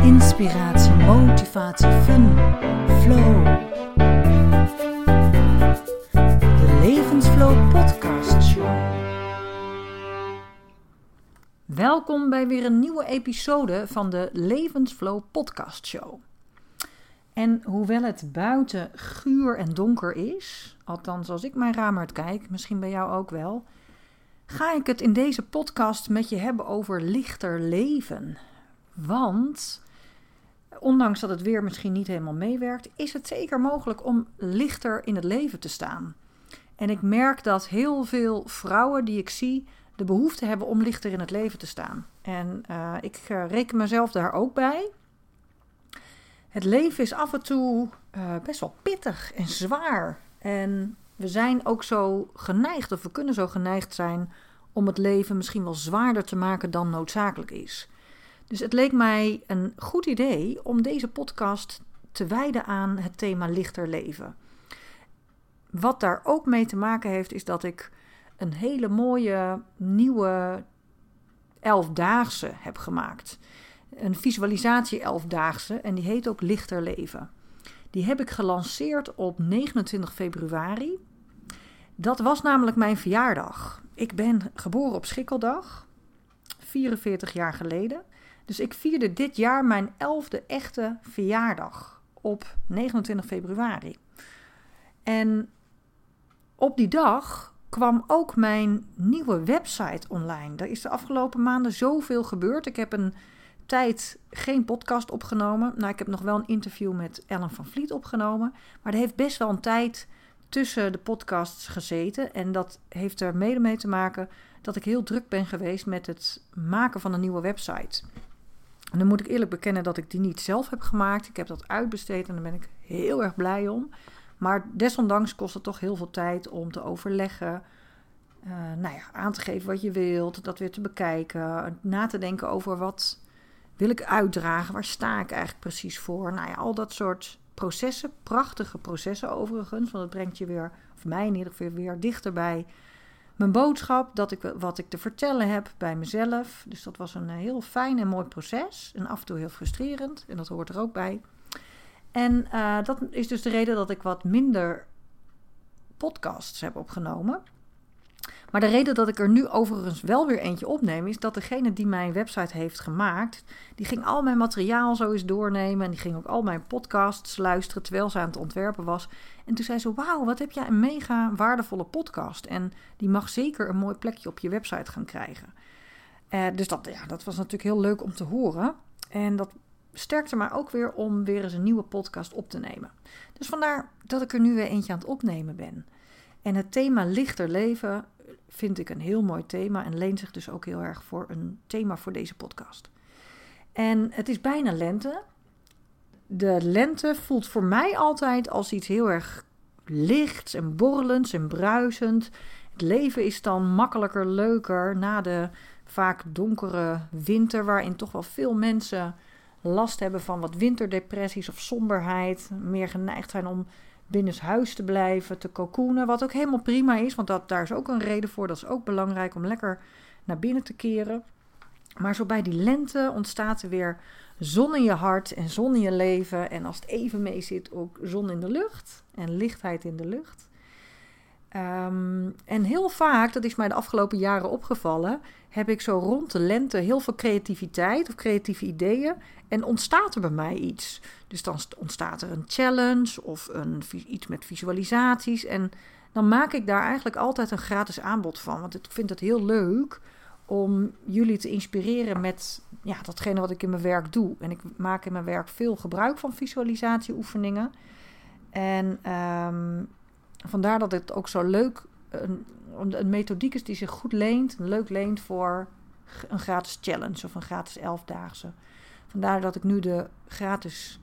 Inspiratie, motivatie, fun, flow. De Levensflow Podcast Show. Welkom bij weer een nieuwe episode van de Levensflow Podcast Show. En hoewel het buiten guur en donker is, althans als ik mijn raam uitkijk, misschien bij jou ook wel, ga ik het in deze podcast met je hebben over lichter leven. Want, ondanks dat het weer misschien niet helemaal meewerkt, is het zeker mogelijk om lichter in het leven te staan. En ik merk dat heel veel vrouwen die ik zie de behoefte hebben om lichter in het leven te staan. En uh, ik uh, reken mezelf daar ook bij. Het leven is af en toe uh, best wel pittig en zwaar. En we zijn ook zo geneigd, of we kunnen zo geneigd zijn, om het leven misschien wel zwaarder te maken dan noodzakelijk is. Dus het leek mij een goed idee om deze podcast te wijden aan het thema lichter leven. Wat daar ook mee te maken heeft, is dat ik een hele mooie nieuwe elfdaagse heb gemaakt. Een visualisatie elfdaagse en die heet ook Lichter Leven. Die heb ik gelanceerd op 29 februari. Dat was namelijk mijn verjaardag. Ik ben geboren op Schikkeldag, 44 jaar geleden. Dus ik vierde dit jaar mijn elfde echte verjaardag op 29 februari. En op die dag kwam ook mijn nieuwe website online. Er is de afgelopen maanden zoveel gebeurd. Ik heb een tijd geen podcast opgenomen. Nou, ik heb nog wel een interview met Ellen van Vliet opgenomen. Maar er heeft best wel een tijd tussen de podcasts gezeten. En dat heeft er mede mee te maken dat ik heel druk ben geweest met het maken van een nieuwe website. En dan moet ik eerlijk bekennen dat ik die niet zelf heb gemaakt. Ik heb dat uitbesteed en daar ben ik heel erg blij om. Maar desondanks kost het toch heel veel tijd om te overleggen. Uh, nou ja, aan te geven wat je wilt, dat weer te bekijken, na te denken over wat wil ik uitdragen, waar sta ik eigenlijk precies voor. Nou ja, al dat soort processen, prachtige processen overigens, want het brengt je weer, of mij in ieder geval weer dichter bij mijn boodschap, dat ik, wat ik te vertellen heb bij mezelf. Dus dat was een heel fijn en mooi proces en af en toe heel frustrerend en dat hoort er ook bij. En uh, dat is dus de reden dat ik wat minder podcasts heb opgenomen. Maar de reden dat ik er nu overigens wel weer eentje opneem, is dat degene die mijn website heeft gemaakt, die ging al mijn materiaal zo eens doornemen. En die ging ook al mijn podcasts luisteren terwijl ze aan het ontwerpen was. En toen zei ze: Wauw, wat heb jij een mega waardevolle podcast. En die mag zeker een mooi plekje op je website gaan krijgen. Uh, dus dat, ja, dat was natuurlijk heel leuk om te horen. En dat sterkte mij ook weer om weer eens een nieuwe podcast op te nemen. Dus vandaar dat ik er nu weer eentje aan het opnemen ben. En het thema lichter leven vind ik een heel mooi thema en leent zich dus ook heel erg voor een thema voor deze podcast. En het is bijna lente. De lente voelt voor mij altijd als iets heel erg lichts en borrelends en bruisend. Het leven is dan makkelijker, leuker na de vaak donkere winter, waarin toch wel veel mensen last hebben van wat winterdepressies of somberheid, meer geneigd zijn om binnenshuis te blijven, te cocoonen. Wat ook helemaal prima is, want dat, daar is ook een reden voor. Dat is ook belangrijk om lekker naar binnen te keren. Maar zo bij die lente ontstaat er weer zon in je hart en zon in je leven. En als het even mee zit, ook zon in de lucht en lichtheid in de lucht. Um, en heel vaak, dat is mij de afgelopen jaren opgevallen, heb ik zo rond de lente heel veel creativiteit of creatieve ideeën. En ontstaat er bij mij iets. Dus dan ontstaat er een challenge of een, iets met visualisaties. En dan maak ik daar eigenlijk altijd een gratis aanbod van. Want ik vind het heel leuk om jullie te inspireren met ja, datgene wat ik in mijn werk doe. En ik maak in mijn werk veel gebruik van visualisatieoefeningen. En um, vandaar dat het ook zo leuk, een, een methodiek is die zich goed leent, leuk leent voor een gratis challenge of een gratis elfdaagse. Vandaar dat ik nu de gratis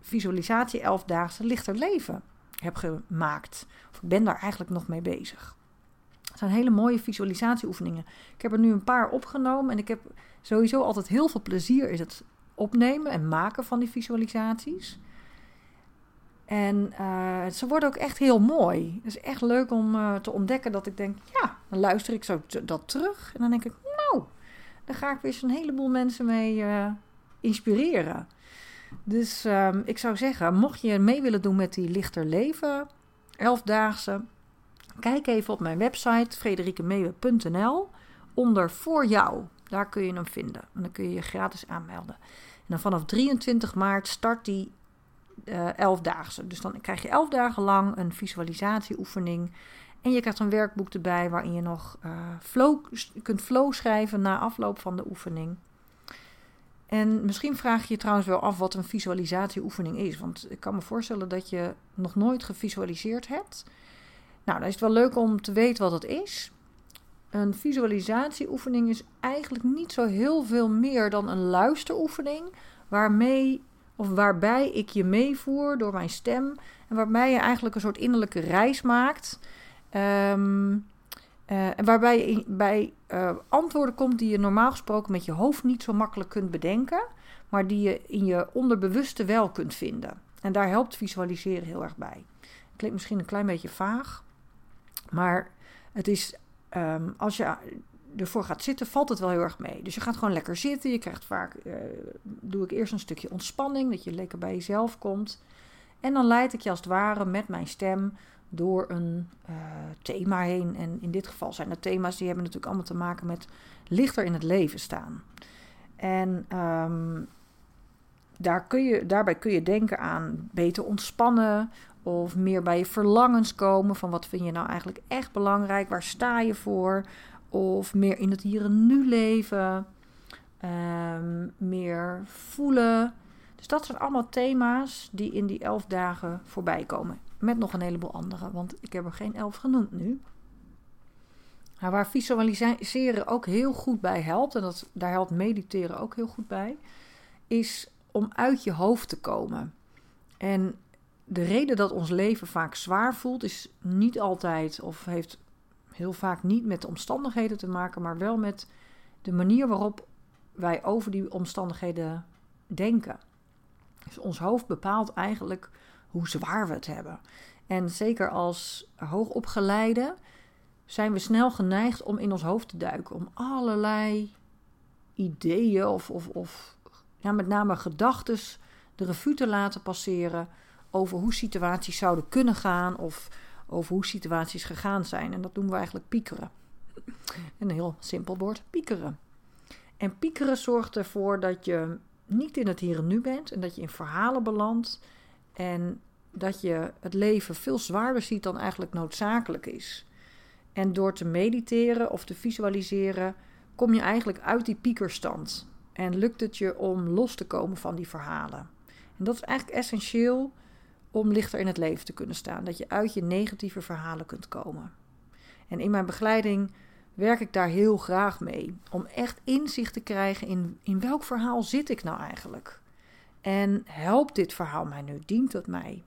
visualisatie 11-daagse lichter leven heb gemaakt. Of ik ben daar eigenlijk nog mee bezig. Het zijn hele mooie visualisatieoefeningen. Ik heb er nu een paar opgenomen en ik heb sowieso altijd heel veel plezier in het opnemen en maken van die visualisaties. En uh, ze worden ook echt heel mooi. Het is echt leuk om uh, te ontdekken dat ik denk, ja, dan luister ik zo dat terug. En dan denk ik, nou, daar ga ik weer zo'n heleboel mensen mee uh, inspireren. Dus um, ik zou zeggen, mocht je mee willen doen met die Lichter Leven, elfdaagse, kijk even op mijn website frederikemeeuwen.nl onder voor jou. Daar kun je hem vinden. En dan kun je je gratis aanmelden. En dan vanaf 23 maart start die uh, elfdaagse. Dus dan krijg je elf dagen lang een visualisatieoefening. En je krijgt een werkboek erbij waarin je nog uh, flow, kunt flow schrijven na afloop van de oefening. En misschien vraag je je trouwens wel af wat een visualisatieoefening is. Want ik kan me voorstellen dat je nog nooit gevisualiseerd hebt. Nou, dan is het wel leuk om te weten wat het is. Een visualisatieoefening is eigenlijk niet zo heel veel meer dan een luisteroefening. Waarmee of waarbij ik je meevoer door mijn stem. En waarbij je eigenlijk een soort innerlijke reis maakt. Um, uh, en waarbij je bij uh, antwoorden komt die je normaal gesproken met je hoofd niet zo makkelijk kunt bedenken, maar die je in je onderbewuste wel kunt vinden. En daar helpt visualiseren heel erg bij. Klinkt misschien een klein beetje vaag, maar het is um, als je ervoor gaat zitten, valt het wel heel erg mee. Dus je gaat gewoon lekker zitten. Je krijgt vaak, uh, doe ik eerst een stukje ontspanning, dat je lekker bij jezelf komt. En dan leid ik je als het ware met mijn stem door een uh, thema heen. En in dit geval zijn het thema's die hebben natuurlijk allemaal te maken met lichter in het leven staan. En um, daar kun je, daarbij kun je denken aan beter ontspannen of meer bij je verlangens komen van wat vind je nou eigenlijk echt belangrijk, waar sta je voor, of meer in het hier en nu leven, um, meer voelen. Dus dat zijn allemaal thema's die in die elf dagen voorbij komen. Met nog een heleboel andere, want ik heb er geen elf genoemd nu. Waar visualiseren ook heel goed bij helpt, en dat, daar helpt mediteren ook heel goed bij, is om uit je hoofd te komen. En de reden dat ons leven vaak zwaar voelt, is niet altijd of heeft heel vaak niet met de omstandigheden te maken, maar wel met de manier waarop wij over die omstandigheden denken. Dus ons hoofd bepaalt eigenlijk hoe zwaar we het hebben. En zeker als hoogopgeleide zijn we snel geneigd om in ons hoofd te duiken, om allerlei ideeën of, of, of ja, met name gedachten de revue te laten passeren over hoe situaties zouden kunnen gaan of over hoe situaties gegaan zijn. En dat doen we eigenlijk piekeren. Een heel simpel woord, piekeren. En piekeren zorgt ervoor dat je niet in het hier en nu bent en dat je in verhalen belandt en dat je het leven veel zwaarder ziet dan eigenlijk noodzakelijk is. En door te mediteren of te visualiseren kom je eigenlijk uit die piekerstand en lukt het je om los te komen van die verhalen. En dat is eigenlijk essentieel om lichter in het leven te kunnen staan. Dat je uit je negatieve verhalen kunt komen. En in mijn begeleiding werk ik daar heel graag mee. Om echt inzicht te krijgen in, in welk verhaal zit ik nou eigenlijk? En helpt dit verhaal mij nu? Dient het mij?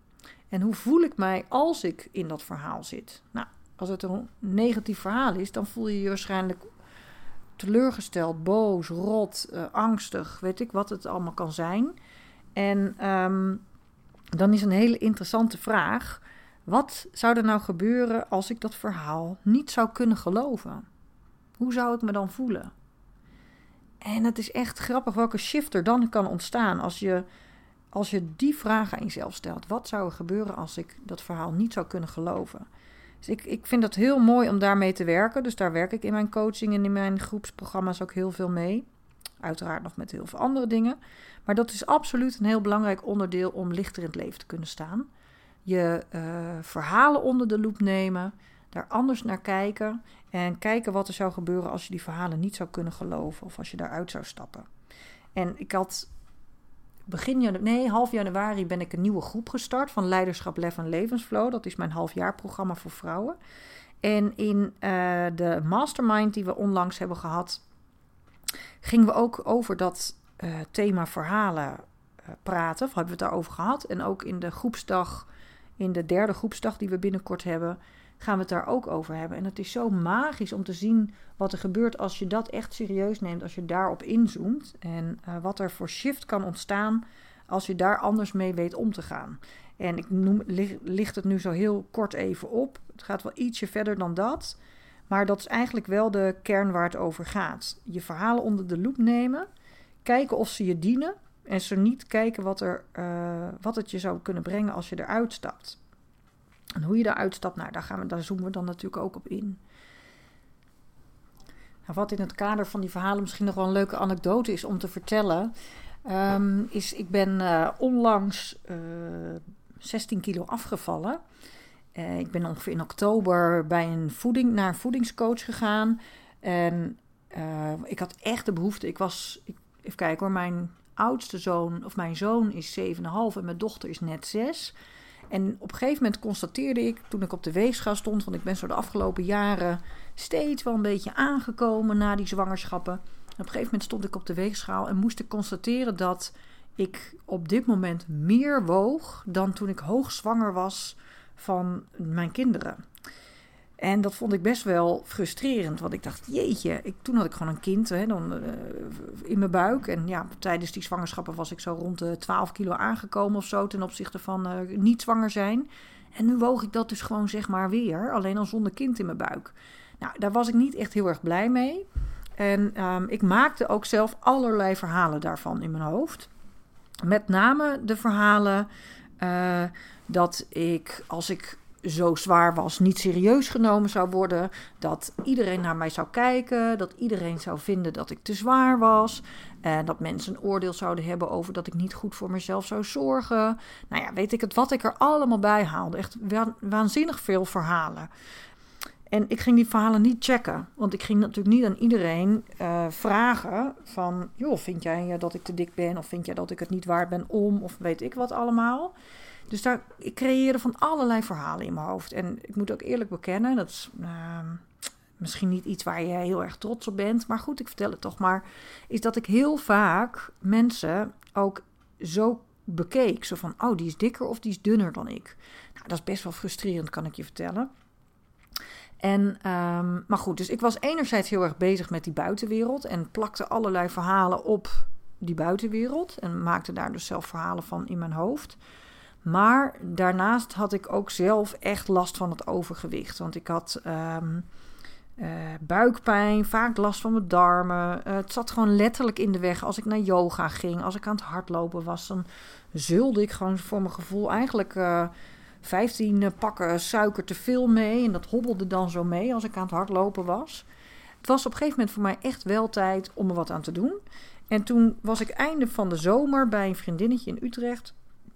En hoe voel ik mij als ik in dat verhaal zit? Nou, als het een negatief verhaal is, dan voel je je waarschijnlijk teleurgesteld, boos, rot, uh, angstig, weet ik wat het allemaal kan zijn. En um, dan is een hele interessante vraag: wat zou er nou gebeuren als ik dat verhaal niet zou kunnen geloven? Hoe zou ik me dan voelen? En het is echt grappig welke shift er dan kan ontstaan als je, als je die vraag aan jezelf stelt. Wat zou er gebeuren als ik dat verhaal niet zou kunnen geloven? Dus ik, ik vind het heel mooi om daarmee te werken. Dus daar werk ik in mijn coaching en in mijn groepsprogramma's ook heel veel mee. Uiteraard nog met heel veel andere dingen. Maar dat is absoluut een heel belangrijk onderdeel om lichter in het leven te kunnen staan. Je uh, verhalen onder de loep nemen, daar anders naar kijken en kijken wat er zou gebeuren als je die verhalen niet zou kunnen geloven of als je daaruit zou stappen. En ik had begin januari, nee, half januari ben ik een nieuwe groep gestart van Leiderschap, Lef en Levensflow. Dat is mijn halfjaarprogramma voor vrouwen. En in uh, de mastermind die we onlangs hebben gehad, gingen we ook over dat uh, thema verhalen praten. Of hebben we het daarover gehad. En ook in de groepsdag, in de derde groepsdag die we binnenkort hebben, gaan we het daar ook over hebben. En het is zo magisch om te zien wat er gebeurt als je dat echt serieus neemt, als je daarop inzoomt. En wat er voor shift kan ontstaan als je daar anders mee weet om te gaan. En ik noem, licht het nu zo heel kort even op. Het gaat wel ietsje verder dan dat. Maar dat is eigenlijk wel de kern waar het over gaat. Je verhalen onder de loep nemen. Kijken of ze je dienen. En zo niet kijken wat, er, uh, wat het je zou kunnen brengen als je eruit stapt. En hoe je eruit stapt, nou, daar, gaan we, daar zoomen we dan natuurlijk ook op in. Nou, wat in het kader van die verhalen misschien nog wel een leuke anekdote is om te vertellen. Um, is ik ben uh, onlangs uh, 16 kilo afgevallen. Uh, ik ben ongeveer in oktober bij een voeding, naar een voedingscoach gegaan. En uh, ik had echt de behoefte. Ik was, ik, even kijken hoor, mijn oudste zoon, of mijn zoon is 7,5 en mijn dochter is net 6. En op een gegeven moment constateerde ik, toen ik op de weegschaal stond, want ik ben zo de afgelopen jaren steeds wel een beetje aangekomen na die zwangerschappen. op een gegeven moment stond ik op de weegschaal en moest ik constateren dat ik op dit moment meer woog dan toen ik hoogzwanger was van mijn kinderen. En dat vond ik best wel frustrerend, want ik dacht, jeetje, ik, toen had ik gewoon een kind hè, dan, uh, in mijn buik. En ja, tijdens die zwangerschappen was ik zo rond de 12 kilo aangekomen of zo ten opzichte van uh, niet zwanger zijn. En nu woog ik dat dus gewoon zeg maar weer, alleen al zonder kind in mijn buik. Nou, daar was ik niet echt heel erg blij mee. En um, ik maakte ook zelf allerlei verhalen daarvan in mijn hoofd. Met name de verhalen uh, dat ik, als ik zo zwaar was, niet serieus genomen zou worden. Dat iedereen naar mij zou kijken. Dat iedereen zou vinden dat ik te zwaar was. En dat mensen een oordeel zouden hebben over dat ik niet goed voor mezelf zou zorgen. Nou ja, weet ik het wat ik er allemaal bij haalde. Echt waanzinnig veel verhalen. En ik ging die verhalen niet checken. Want ik ging natuurlijk niet aan iedereen uh, vragen van... joh, vind jij dat ik te dik ben? Of vind jij dat ik het niet waard ben om? Of weet ik wat allemaal. Dus daar, ik creëerde van allerlei verhalen in mijn hoofd. En ik moet ook eerlijk bekennen, dat is uh, misschien niet iets waar je heel erg trots op bent. Maar goed, ik vertel het toch maar. Is dat ik heel vaak mensen ook zo bekeek. Zo van, oh, die is dikker of die is dunner dan ik. Nou, dat is best wel frustrerend, kan ik je vertellen. En, um, maar goed, dus ik was enerzijds heel erg bezig met die buitenwereld en plakte allerlei verhalen op die buitenwereld en maakte daar dus zelf verhalen van in mijn hoofd. Maar daarnaast had ik ook zelf echt last van het overgewicht. Want ik had um, uh, buikpijn, vaak last van mijn darmen. Uh, het zat gewoon letterlijk in de weg. Als ik naar yoga ging, als ik aan het hardlopen was, dan zulde ik gewoon voor mijn gevoel eigenlijk uh, 15 pakken suiker te veel mee. En dat hobbelde dan zo mee als ik aan het hardlopen was. Het was op een gegeven moment voor mij echt wel tijd om er wat aan te doen. En toen was ik einde van de zomer bij een vriendinnetje in Utrecht.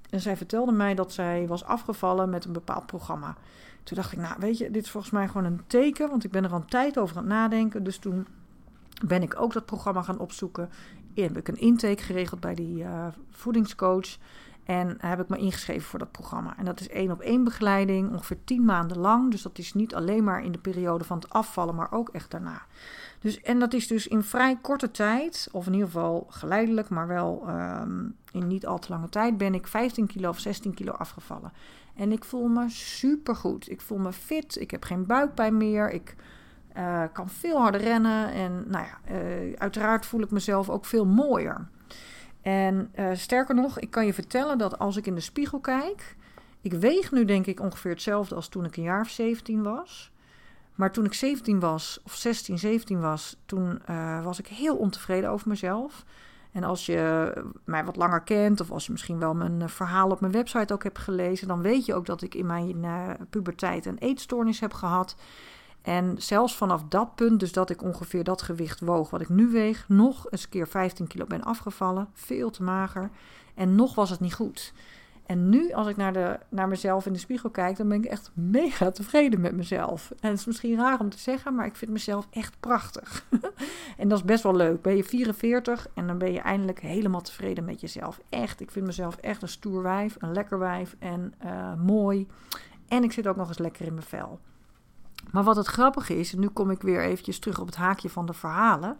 En zij vertelde mij dat zij was afgevallen met een bepaald programma. Toen dacht ik, nou weet je, dit is volgens mij gewoon een teken, want ik ben er al een tijd over aan het nadenken. Dus toen ben ik ook dat programma gaan opzoeken. Heb ik een intake geregeld bij die uh, voedingscoach. En heb ik me ingeschreven voor dat programma. En dat is één op één begeleiding, ongeveer tien maanden lang. Dus dat is niet alleen maar in de periode van het afvallen, maar ook echt daarna. Dus, en dat is dus in vrij korte tijd, of in ieder geval geleidelijk, maar wel um, in niet al te lange tijd, ben ik 15 kilo of 16 kilo afgevallen. En ik voel me super goed. Ik voel me fit. Ik heb geen buikpijn meer. Ik uh, kan veel harder rennen. En nou ja, uh, uiteraard voel ik mezelf ook veel mooier. En uh, sterker nog, ik kan je vertellen dat als ik in de spiegel kijk. Ik weeg nu denk ik ongeveer hetzelfde als toen ik een jaar of 17 was. Maar toen ik 17 was, of 16, 17 was, toen uh, was ik heel ontevreden over mezelf. En als je mij wat langer kent, of als je misschien wel mijn eh, verhaal op mijn website ook hebt gelezen, dan weet je ook dat ik in mijn uh, puberteit een eetstoornis heb gehad. En zelfs vanaf dat punt, dus dat ik ongeveer dat gewicht woog wat ik nu weeg, nog eens keer 15 kilo ben afgevallen. Veel te mager. En nog was het niet goed. En nu, als ik naar, de, naar mezelf in de spiegel kijk, dan ben ik echt mega tevreden met mezelf. En het is misschien raar om te zeggen, maar ik vind mezelf echt prachtig. en dat is best wel leuk. Ben je 44 en dan ben je eindelijk helemaal tevreden met jezelf. Echt, ik vind mezelf echt een stoer wijf, een lekker wijf en uh, mooi. En ik zit ook nog eens lekker in mijn vel. Maar wat het grappige is, en nu kom ik weer eventjes terug op het haakje van de verhalen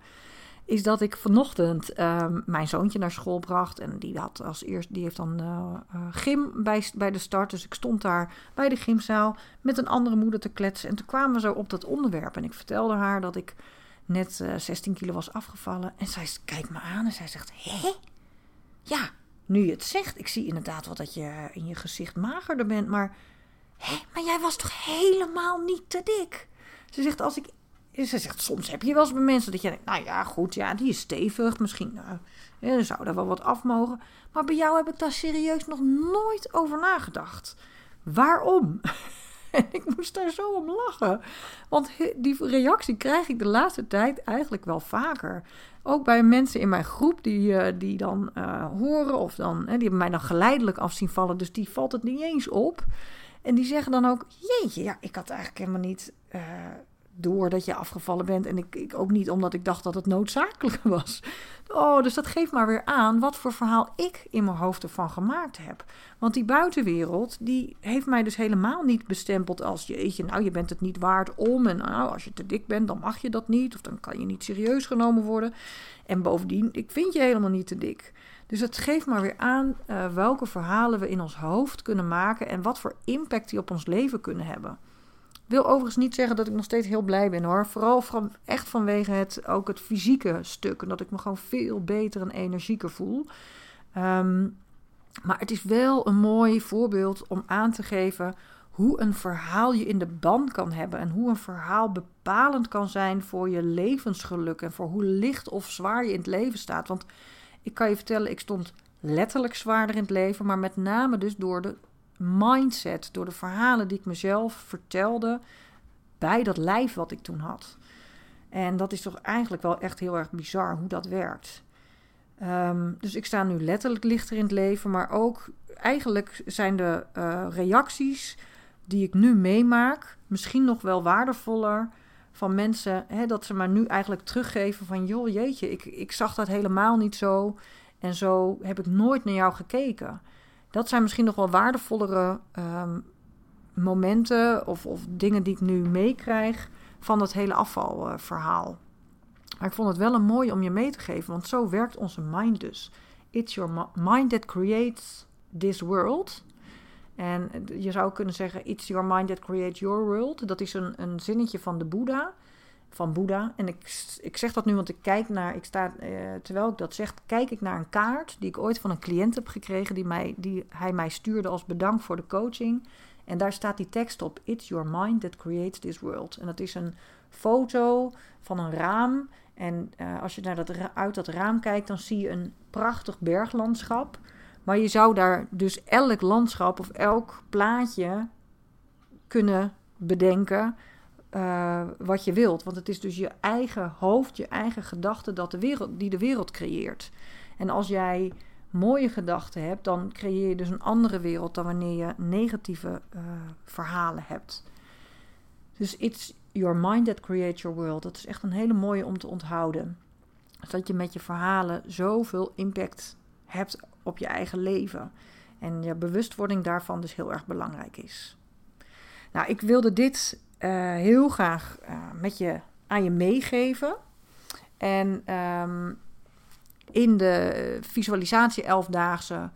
is dat ik vanochtend ehm, mijn zoontje naar school bracht. En die had als eerst, die heeft dan uh, gym bij, bij de start. Dus ik stond daar bij de gymzaal met een andere moeder te kletsen. En toen kwamen we zo op dat onderwerp. En ik vertelde haar dat ik net 16 kilo was afgevallen. En zij kijkt me aan en zij zegt: Hé? Ja, nu je het zegt, ik zie inderdaad wel dat je in je gezicht magerder bent. Maar, hé, maar jij was toch helemaal niet te dik? Ze zegt, als ik ze zegt, soms heb je wel eens bij mensen dat je denkt, nou ja, goed, ja, die is stevig. Misschien nou, zou er wel wat af mogen. Maar bij jou heb ik daar serieus nog nooit over nagedacht. Waarom? en ik moest daar zo om lachen. Want die reactie krijg ik de laatste tijd eigenlijk wel vaker. Ook bij mensen in mijn groep die, uh, die dan uh, horen of dan, die mij dan geleidelijk af zien vallen. Dus die valt het niet eens op. En die zeggen dan ook, jeetje, ja, ik had eigenlijk helemaal niet... Uh, door dat je afgevallen bent. En ik, ik ook niet omdat ik dacht dat het noodzakelijk was. Oh, dus dat geeft maar weer aan wat voor verhaal ik in mijn hoofd ervan gemaakt heb. Want die buitenwereld, die heeft mij dus helemaal niet bestempeld als... jeetje, nou, je bent het niet waard om. En nou, als je te dik bent, dan mag je dat niet. Of dan kan je niet serieus genomen worden. En bovendien, ik vind je helemaal niet te dik. Dus het geeft maar weer aan uh, welke verhalen we in ons hoofd kunnen maken... en wat voor impact die op ons leven kunnen hebben. Wil overigens niet zeggen dat ik nog steeds heel blij ben hoor. Vooral echt vanwege het, ook het fysieke stuk. En dat ik me gewoon veel beter en energieker voel. Um, maar het is wel een mooi voorbeeld om aan te geven hoe een verhaal je in de band kan hebben. En hoe een verhaal bepalend kan zijn voor je levensgeluk. En voor hoe licht of zwaar je in het leven staat. Want ik kan je vertellen, ik stond letterlijk zwaarder in het leven. Maar met name dus door de mindset, door de verhalen die ik mezelf vertelde bij dat lijf wat ik toen had. En dat is toch eigenlijk wel echt heel erg bizar hoe dat werkt. Um, dus ik sta nu letterlijk lichter in het leven, maar ook eigenlijk zijn de uh, reacties die ik nu meemaak misschien nog wel waardevoller van mensen. Hè, dat ze maar nu eigenlijk teruggeven van joh jeetje, ik, ik zag dat helemaal niet zo. En zo heb ik nooit naar jou gekeken dat zijn misschien nog wel waardevollere um, momenten of, of, dingen die ik nu meekrijg van het hele afvalverhaal. Maar ik vond het wel een mooi om je mee te geven, want zo werkt onze mind dus. It's your mind that creates this world. En je zou kunnen zeggen, it's your mind that creates your world. Dat is een, een zinnetje van de Boeddha van Boeddha. En ik, ik zeg dat nu, want ik kijk naar, ik sta, eh, terwijl ik dat zeg, kijk ik naar een kaart die ik ooit van een cliënt heb gekregen, die, mij, die hij mij stuurde als bedankt voor de coaching. En daar staat die tekst op: It's your mind that creates this world. En dat is een foto van een raam. En uh, als je naar dat, uit dat raam kijkt, dan zie je een prachtig berglandschap. Maar je zou daar dus elk landschap of elk plaatje kunnen bedenken uh, wat je wilt. Want het is dus je eigen hoofd, je eigen gedachten dat de wereld, die de wereld creëert. En als jij mooie gedachten hebt, dan creëer je dus een andere wereld dan wanneer je negatieve uh, verhalen hebt. Dus it's your mind that creates your world. Dat is echt een hele mooie om te onthouden. Dat je met je verhalen zoveel impact hebt op je eigen leven. En je bewustwording daarvan dus heel erg belangrijk is. Nou, ik wilde dit uh, heel graag uh, met je, aan je meegeven. En um, in de visualisatie elfdaagse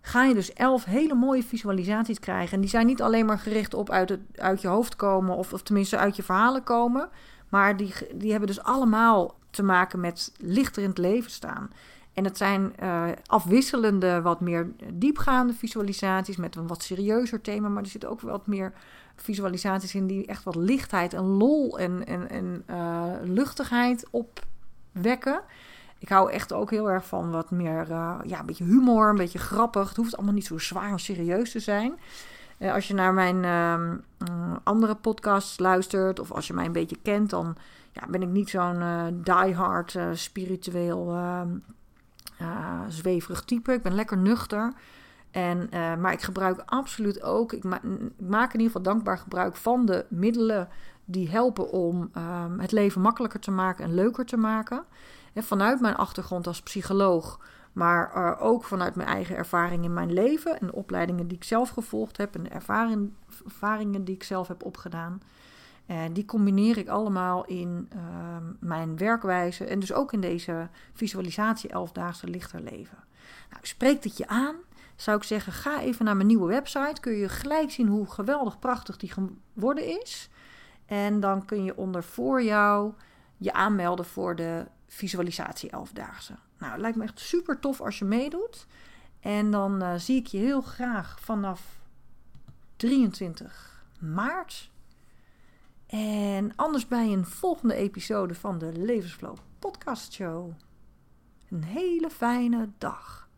ga je dus elf hele mooie visualisaties krijgen. En die zijn niet alleen maar gericht op uit, het, uit je hoofd komen, of, of tenminste uit je verhalen komen. Maar die, die hebben dus allemaal te maken met lichter in het leven staan. En het zijn uh, afwisselende, wat meer diepgaande visualisaties met een wat serieuzer thema. Maar er zit ook wat meer visualisaties in die echt wat lichtheid en lol en, en, en uh, luchtigheid opwekken. Ik hou echt ook heel erg van wat meer, uh, ja, een beetje humor, een beetje grappig. Het hoeft allemaal niet zo zwaar en serieus te zijn. Als je naar mijn uh, andere podcasts luistert of als je mij een beetje kent, dan ja, ben ik niet zo'n diehard spiritueel ehm, zweverig type. Ik ben lekker nuchter. En, uh, maar ik gebruik absoluut ook, ik, ma maak in ieder geval dankbaar gebruik van de middelen die helpen om um, het leven makkelijker te maken en leuker te maken. En vanuit mijn achtergrond als psycholoog, maar uh, ook vanuit mijn eigen ervaring in mijn leven en de opleidingen die ik zelf gevolgd heb en de ervaring, ervaringen die ik zelf heb opgedaan. En die combineer ik allemaal in ehm, mijn werkwijze en dus ook in deze visualisatie 11-daagse lichter leven. Nou, spreekt het je aan? Zou ik zeggen, ga even naar mijn nieuwe website. Kun je gelijk zien hoe geweldig prachtig die geworden is. En dan kun je onder voor jou je aanmelden voor de visualisatie 11-daagse. Nou, het lijkt me echt super tof als je meedoet. En dan uh, zie ik je heel graag vanaf 23 maart. En anders bij een volgende episode van de Levensflow Podcast Show. Een hele fijne dag.